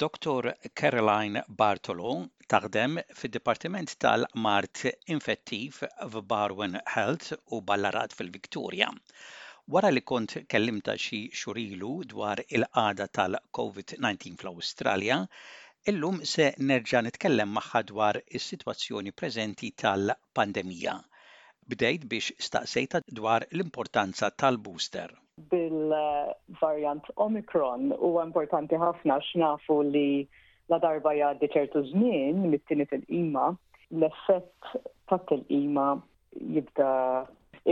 Dottor Caroline Bartolo taħdem fid-Dipartiment tal-Mard Infettiv f'Barwon Health u Ballarat fil-Victoria. Wara li kont kellimtha xi xhur ilu dwar il-qagħda tal-Covid-19 fl-Awstralja, illum se nerġa' nitkellem magħha dwar is-sitwazzjoni preżenti tal-pandemija. Bdejt biex staqsejtha dwar l-importanza tal-booster. bil-varjant Omicron huwa importanti ħafna x'nafu li la darba jgħaddi ċertu żmien mit-tieni tilqima, l-effett tat-tilqima jibda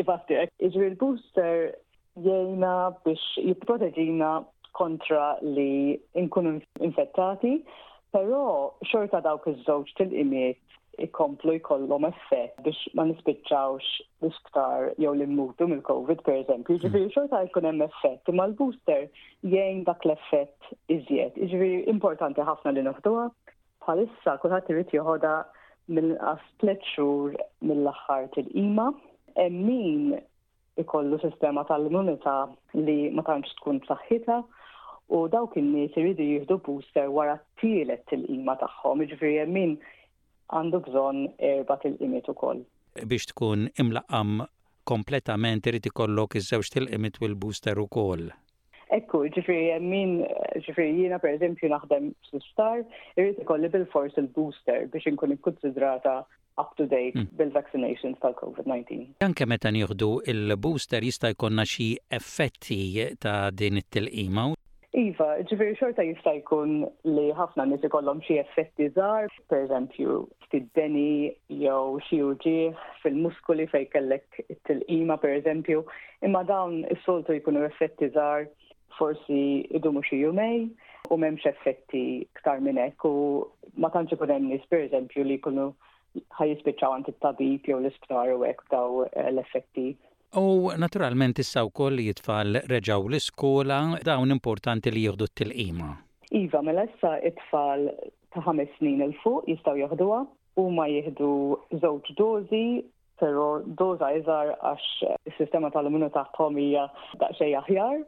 ibatti. Iġri l-booster jgħina biex jipproteġina kontra li nkunu infettati Però xorta dawk iż-żewġ tilqimiet ikomplu jkollhom effett biex ma nispiċċawx l-isptar jew li mmutu mill-Covid pereżempju. Jiġifieri xorta jkun hemm effett, imma l-booster jgħin dak l-effett iżjed. Jiġifieri importanti ħafna li noħduha bħalissa kulħadd irid joħodha mill-inqas tliet xhur mill-aħħar tilqima. Hemm min ikollu sistema tal-immunità li ma tantx tkun b'saħħitha u dawk in-nies iridu jieħdu booster wara t-tielet tilqima tagħhom, jiġifieri hemm min għandu bżonn erba' tilqimiet ukoll. Biex tkun imlaqqam kompletament irid ikollok iż-żewġ tilqimiet u l-booster ukoll. Hekk hu, jiġifieri hemm min, jiġifieri jiena pereżempju naħdem fl-isptar, irid ikolli bilfors il-booster biex inkun ikkunsidrata up to date bil-vaccinations tal-COVID-19. Anke meta nieħdu l-booster jista' jkollna xi effetti ta' din it-tilqima? Iva, ġifieri xorta jista' jkun li ħafna nies ikollhom xi effetti żgħar, pereżempju ftit deni jew xi uġigħ fil-muskoli fejn kellek it-tilqima pereżempju, imma dawn is-soltu jkunu effetti żgħar forsi idumu xi jumej u m'hemmx effetti ktar minn hekk u ma tantx ikun hemm nies pereżempju li jkunu ħa jispiċċaw għand it-tabib jew l-isptar u hekk b'daw eh, l-effetti. U naturalment issa wkoll li it-tfal reġgħu l-iskola dawn importanti li jieħdu t-tilqima. Iva, mela issa it-tfal ta' ħames snin il fuq jistgħu jaħduha huma jieħdu żewġ dożi Però doża iżgħar għax is-sistema tal-immunità tagħhom hija daqsxejn aħjar,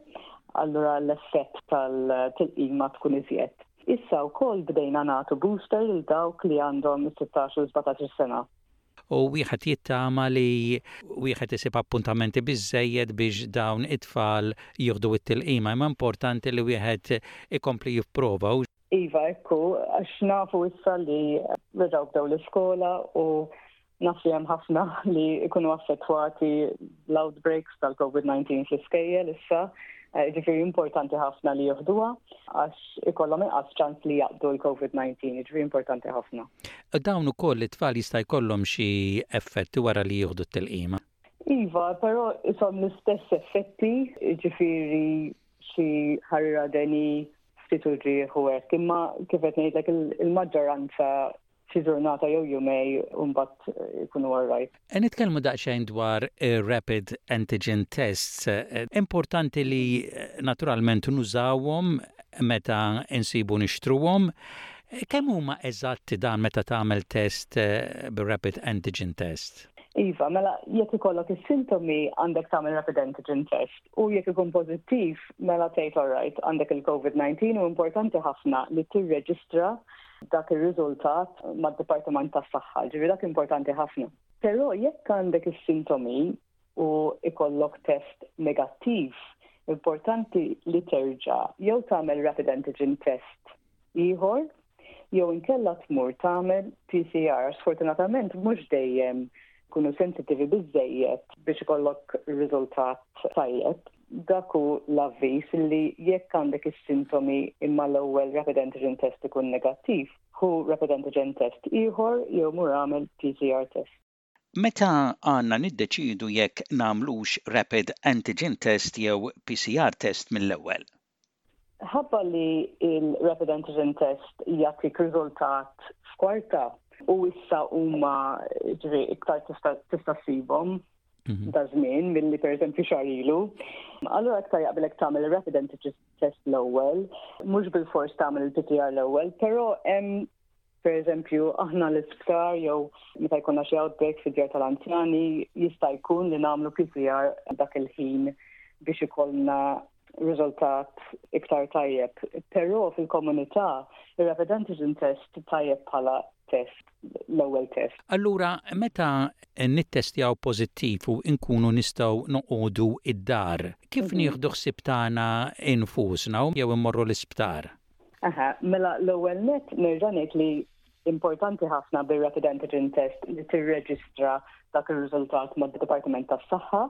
allura l-effett tal-tilqima tkun iżjed. Issa wkoll bdejna nagħtu booster lil dawk li għandhom is-sittax u l-sbatax-il sena. U wieħed jittama li wieħed isib appuntamenti biżżejjed biex dawn it-tfal jieħdu t-tilqima, imma importanti li wieħed ikompli jipprova. Iva hekk hu, għax nafu issa li reġgħu bdew l-iskola u Naf li hemm ħafna li jkunu affettwati l-outbreaks tal-COVID-19 fl-iskejjel issa, eh, ġifieri importanti ħafna li jieħduha għax ikollhom inqas ċans li jaqbdu l-COVID-19, ġifieri importanti ħafna. Dawn ukoll it-tfal jista' jkollhom xi effetti wara li jieħdu t-tilqima. Iva, però isom l-istess effetti, ġifieri xi ħarira deni, ftit u ġieħ u hekk, imma kif qed ngħidlek il-maġġoranza xi ġurnata jew jumej u mbagħad ikunu all right. Qed nitkellmu daqsxejn dwar ir-rapid antigen tests. Importanti li naturalment nużawhom meta nsibu nixtruhom. Kemm huma eżatti dan meta tagħmel test bir-rapid antigen test? Iva, mela jekk ikollok is-sintomi għandek tagħmel rapid antigen test u jekk ikun pożittiv mela tgħid all right għandek il-COVID-19 u importanti ħafna li tirreġistra dak ir-riżultat mad-Dipartiment tas-Saħħa, ġifieri dak importanti ħafna. Però jekk għandek is-sintomi u ikollok test negattiv, importanti li terġa' jew tagħmel rapid antigen test ieħor jew inkella tmur tagħmel PCR. Sfortunatament mhux dejjem ikunu sensittivi biżżejjed biex ikollok riżultat tajjeb. Dak hu l-avviż li jekk għandek is-sintomi imma l-ewwel rapid antigen test ikun negattiv, ħu rapid antigen test ieħor jew mur agħmel PCR test. Meta għandna niddeċiedu jekk nagħmlux rapid antigen test jew PCR test mill-ewwel? Minħabba li l-Rapid Antigen Test jagħtik riżultat f'kwarta u issa huma ġri iktar tista' ssibhom mhm. da żmien milli pereżempju xahar ilu. Allura iktar jaqbilek tagħmel rapid antigen test l-ewwel, mhux bil-fors tagħmel il-PTR l-ewwel, però hemm Pereżempju, aħna l-isptar jew meta jkollna xi outbreak fid-djar tal-anzjani jista' jkun li nagħmlu PCR dak il-ħin biex ikollna riżultat iktar tajjeb. Però fil-komunità ir-rapid antigen test tajjeb bħala test, l-ewwel test. Allura meta nittestjaw pożittiv u nkunu nistgħu noqogħdu d-dar, kif nieħdu ħsieb tagħna nfusna jew immorru l-isptar? Aha, mela l-ewwel nett nerġa' ngħid li importanti ħafna bir-rapid antigen test li tirreġistra dak ir-riżultat mad-Dipartiment tas-Saħħa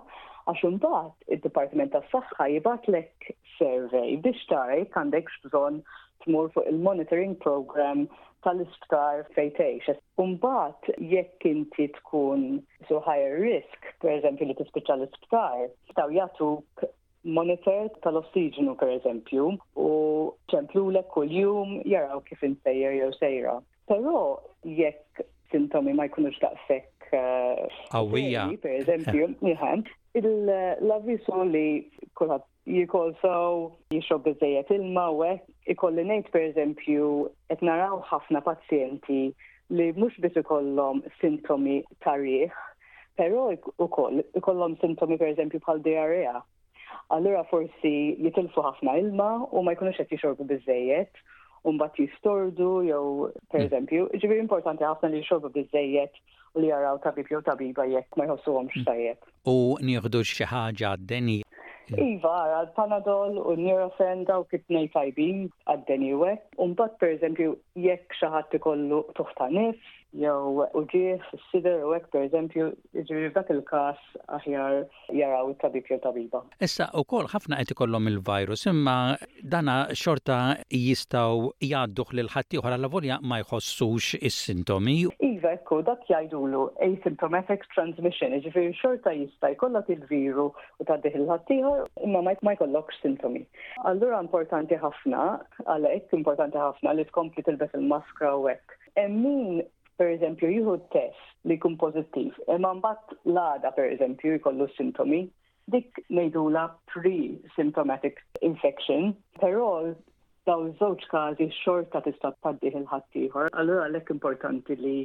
għax imbagħad id-Dipartiment tas-Saħħa jibgħatlek survey biex tara jekk għandekx bżonn tmur fuq il-monitoring program tal-isptar fejn tgħix. Imbagħad jekk inti tkun so higher risk, pereżempju li tispiċċa l-isptar, taw jagħtuk monitor tal-ossiġnu pereżempju, u ċemplulek kuljum jaraw kif insejjer jew sejra. Però jekk sintomi ma jkunux daqshekk eh, qawwija, pereżempju, l-avvisu li kulħadd jikol sew, jixrob biżejjed ilma u hekk, ikolli ngħid pereżempju qed naraw ħafna pazjenti li mhux biss ikollhom sintomi ta' riħ, però wkoll ikollhom sintomi pereżempju bħal diarrea. Allura forsi jitilfu ħafna ilma u ma jkunux qed jixorbu biżejjed u mbagħad jistordu jew pereżempju, ġifieri importanti ħafna li jixorbu biżejjed u li jaraw tabib jew tabiba jekk ma jħossuhomx mm. tajjeb. U nieħdu xi ħaġa għad-deni? Iva, għal panadol u Nurofen daw it-tnej tajbin għad-deni u hekk. U mbagħad pereżempju jekk xi ħadd ikollu tuħta nifs, jew uġigħ fis-sider u hekk pereżempju, jiġifieri f'dak il-każ aħjar jaraw it-tabib jew tabiba. Issa wkoll ħafna qed ikollhom il-virus imma dana xorta jistgħu jgħadduh lil ħaddieħor allavolja ma jħossux is-sintomi. Iva hekk hu, dak jgħidulu asymptomatic transmission, jiġifieri xorta jista' jkollok il-viru u tgħaddih lil ħaddieħor imma ma jkollokx sintomi. Allura importanti ħafna, għalhekk importanti ħafna li tkompli tilbes il-maskra u hekk. Hemm min, pereżempju, jieħu t-test li jkun pożittiv, imma mbagħad l-għada, pereżempju, jkollu s-sintomi, dik ngħidulha pre-symptomatic infection, però dawn iż-żewġ każi xorta tista' tgħaddih il-ħaddieħor, allura għalhekk importanti li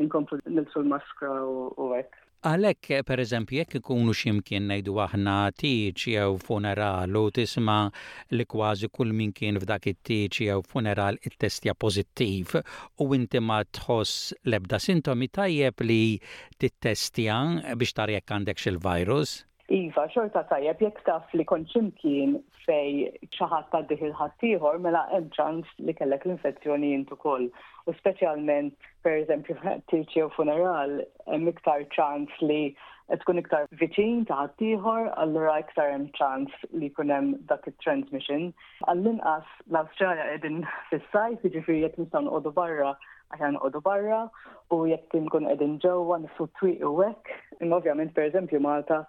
nkomplu nilbsu l-maskra u hekk. Għalhekk, pereżempju, jekk ikunu xi mkien, ngħidu aħna, tieġ jew funeral u tisma' li kważi kull min kien f'dak it-tieġ jew funeral ittestja pożittiv u inti ma tħoss l-ebda sintomi tajjeb li tittestja biex tara jekk għandekx il-virus. Iva, xorta tajjeb jekk taf li kont xi mkien fejn xi ħadd għaddih lil ħaddieħor mela hemm ċans li kellek l-infezzjoni int ukoll. U speċjalment pereżempju tirċiev funeral hemm iktar ċans li qed tkun iktar viċin ta' ħaddieħor allura iktar hemm ċans li jkun hemm dak it-transmission. Għall-inqas l-Awstralja qegħdin fis-sajf, jiġifieri jekk nistgħu noqogħdu barra aħjar noqogħdu barra u jekk inkunu qegħdin ġewwa niffu t-twieqi u hekk. Imma ovvjament pereżempju Malta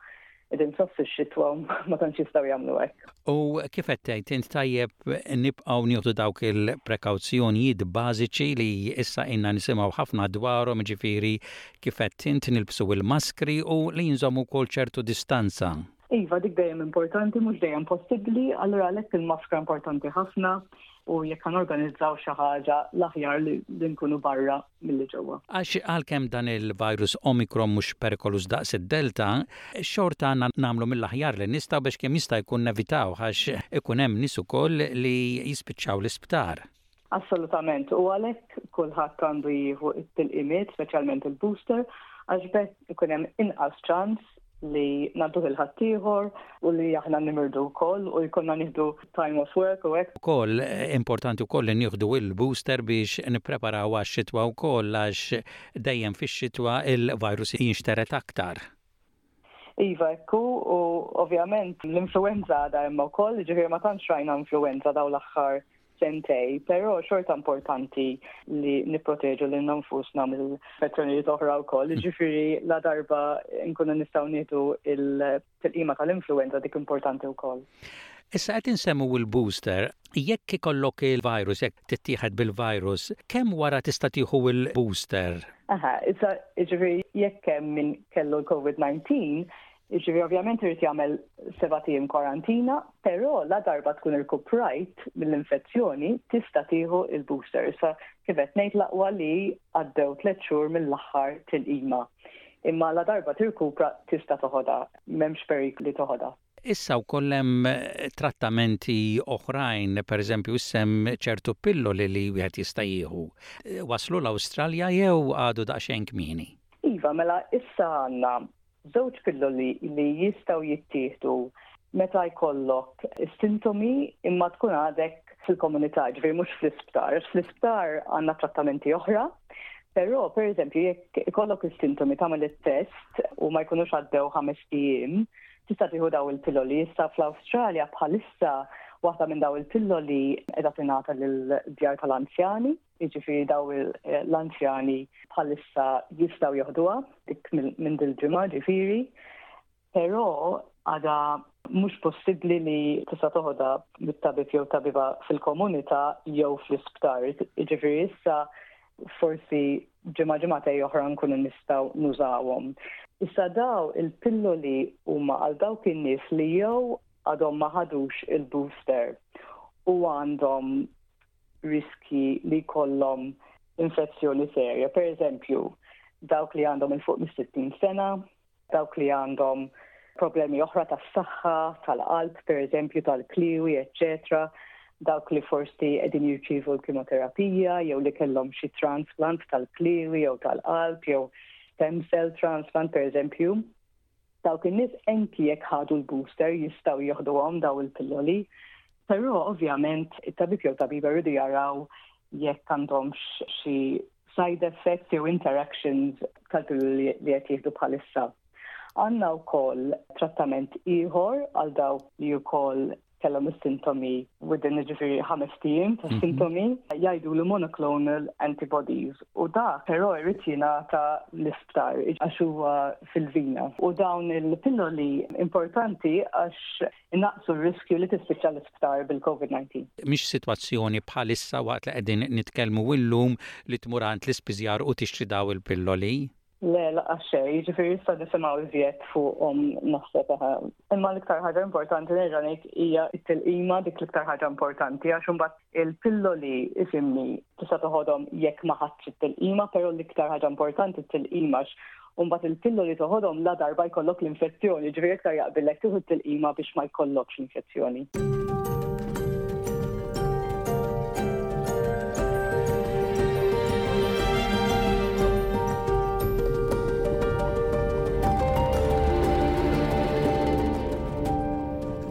qegħdin soffi x-xitwa u ma tantx jistgħu jagħmlu hekk. U kif qed tgħid int tajjeb nibqgħu nieħdu dawk il-prekawzjonijiet bażiċi li issa ilna nisimgħu ħafna dwarhom, jiġifieri kif għedt int nilbsu l-maskri u li nżommu wkoll ċertu distanza. Iva, dik dejjem importanti, mhux dejjem possibbli, allura għalhekk il-maskra importanti ħafna u jekk għanorganizzaw xi ħaġa l-aħjar li nkunu barra milli ġewwa. Għax għalkemm dan il-virus Omicron mhux perikoluż daqs id-Delta, xorta għandna nagħmlu mill-aħjar li nistgħu biex kemm jista' jkun nevitawh għax ikun hemm nies ukoll li jispiċċaw l-isptar. Assolutament, u għalhekk kulħadd għandu jieħu t-tilqimiet, speċjalment il-booster, għax b'hekk ikun hemm inqas ċans li ngħadduh lil ħaddieħor u li aħna nimirdu wkoll u jkollna nieħdu time off work u hekk. Ukoll importanti wkoll li nieħdu l-booster biex nippreparaw għax-xitwa wkoll għax dejjem fix-xitwa l-virus jinxtered aktar. Iva hekk hu u ovvjament l-influwenza għadha hemm ukoll, jiġifieri ma tantx rajna influwenza dawn l-aħħar sentej, però xorta importanti li nipproteġu lilna nfusna mill-infezzjonijiet oħra wkoll, jiġifieri la darba nkunu nistgħu nieħdu il-tilqima tal-influwenza dik importanti wkoll. Issa qed insemmu l-booster, jekk ikollok il-virus, jekk tittieħed bil-virus, kemm wara tista' tieħu l-booster? Aha, issa jiġifieri jekk hemm min kellu l-COVID-19, jiġifieri ovvjament irid jagħmel seba' tim kwarantina, però la darba tkun irkuprajt mill-infezzjoni tista' tieħu l-booster. Issa kif qed ngħid l-aqwa li għaddew tliet xhur mill-aħħar tilqima. Imma la darba tirkupra tista' toħodha, m'hemmx periklu li toħodha. Issa wkoll hemm trattamenti oħrajn, pereżempju issa hemm ċertu pilloli li wieħed jista' jieħu. Waslu l-Awstralja jew għadu daqsxejn kmieni? Iva, mela issa għandna żewġ pilloli li jistgħu jittieħdu meta jkollok is-sintomi imma tkun għadek fil-komunità, ġifieri mhux fl-isptar, għax fl-isptar għandna trattamenti oħra Però, per eżempju, jekk ikollok is-sintomi tagħmel it-test u ma jkunux għaddew ħames ijiem, Tista' tieħu dawn il-pilloli. Issa fl-Awstralja bħalissa waħda minn dawn il-pilloli qiegħda tingħata lill-djar tal-anzjani, jiġifieri daw l-anzjani bħalissa jistgħu joħduha dik minn dil-ġimgħa ġifieri, però għada mhux possibbli li tista' toħodha mit-tabib jew tabiba fil-komunità jew fl-isptar. Jiġifieri issa Forsi ġimgħa ġimgħatej oħra nkunu nistgħu nużawhom. Issa daw il-pilloli huma għal dawk in-nies li jew għadhom ma ħadux il-booster u għandhom riskji li jkollhom infezzjoni serja, pereżempju dawk li għandhom il fuq mis-60 sena, dawk li għandhom problemi oħra tas-saħħa, tal-qalb pereżempju, tal-kliewi, eċċetera, dawk li forsi qegħdin jirċievu l-kimoterapija jew li kellhom xi transplant tal-kliewi jew tal-qalb jew stem cell transplant pereżempju. Dawk in-nies anki jekk ħadu l-booster jistgħu jieħduhom daw il-pilloli, però ovvjament it-tabib jew tabiba rridu jaraw jekk għandhomx xi side effects jew interactions tal-pilloli li qed jieħdu bħalissa. Għandna wkoll trattament ieħor għal dawk li wkoll kellhom is-sintomi within jiġifieri ħames ijiem tas-sintomi mhm. jgħidu li monoclonal antibodies u da però jrid jingħata l-isptar għax huwa fil-vina. U dawn il-pilloli importanti għax inaqqsu r-riskju li tispiċċa l-isptar bil-COVID-19. Mhix sitwazzjoni bħalissa waqt li qegħdin nitkellmu illum li tmur għand l-ispiżjar u tixtri dawn il-pilloli. Le, laqqas xejn, jiġifieri issa nisimgħu iżjed fuqhom naħseb eħe. Imma l-iktar ħaġa importanti nerġa' ngħid hija t-tilqima dik l-iktar ħaġa importanti għax imbagħad Il-pilloli isimni tista' toħodhom jekk ma ħadtx it-tilqima, però l-iktar ħaġa importanti t-tilqima għax imbagħad il-pilloli toħodhom ladarba jkollok l-infezzjoni, jiġifieri iktar jaqbillek tieħu t-tilqima biex ma jkollokx l-infezzjoni.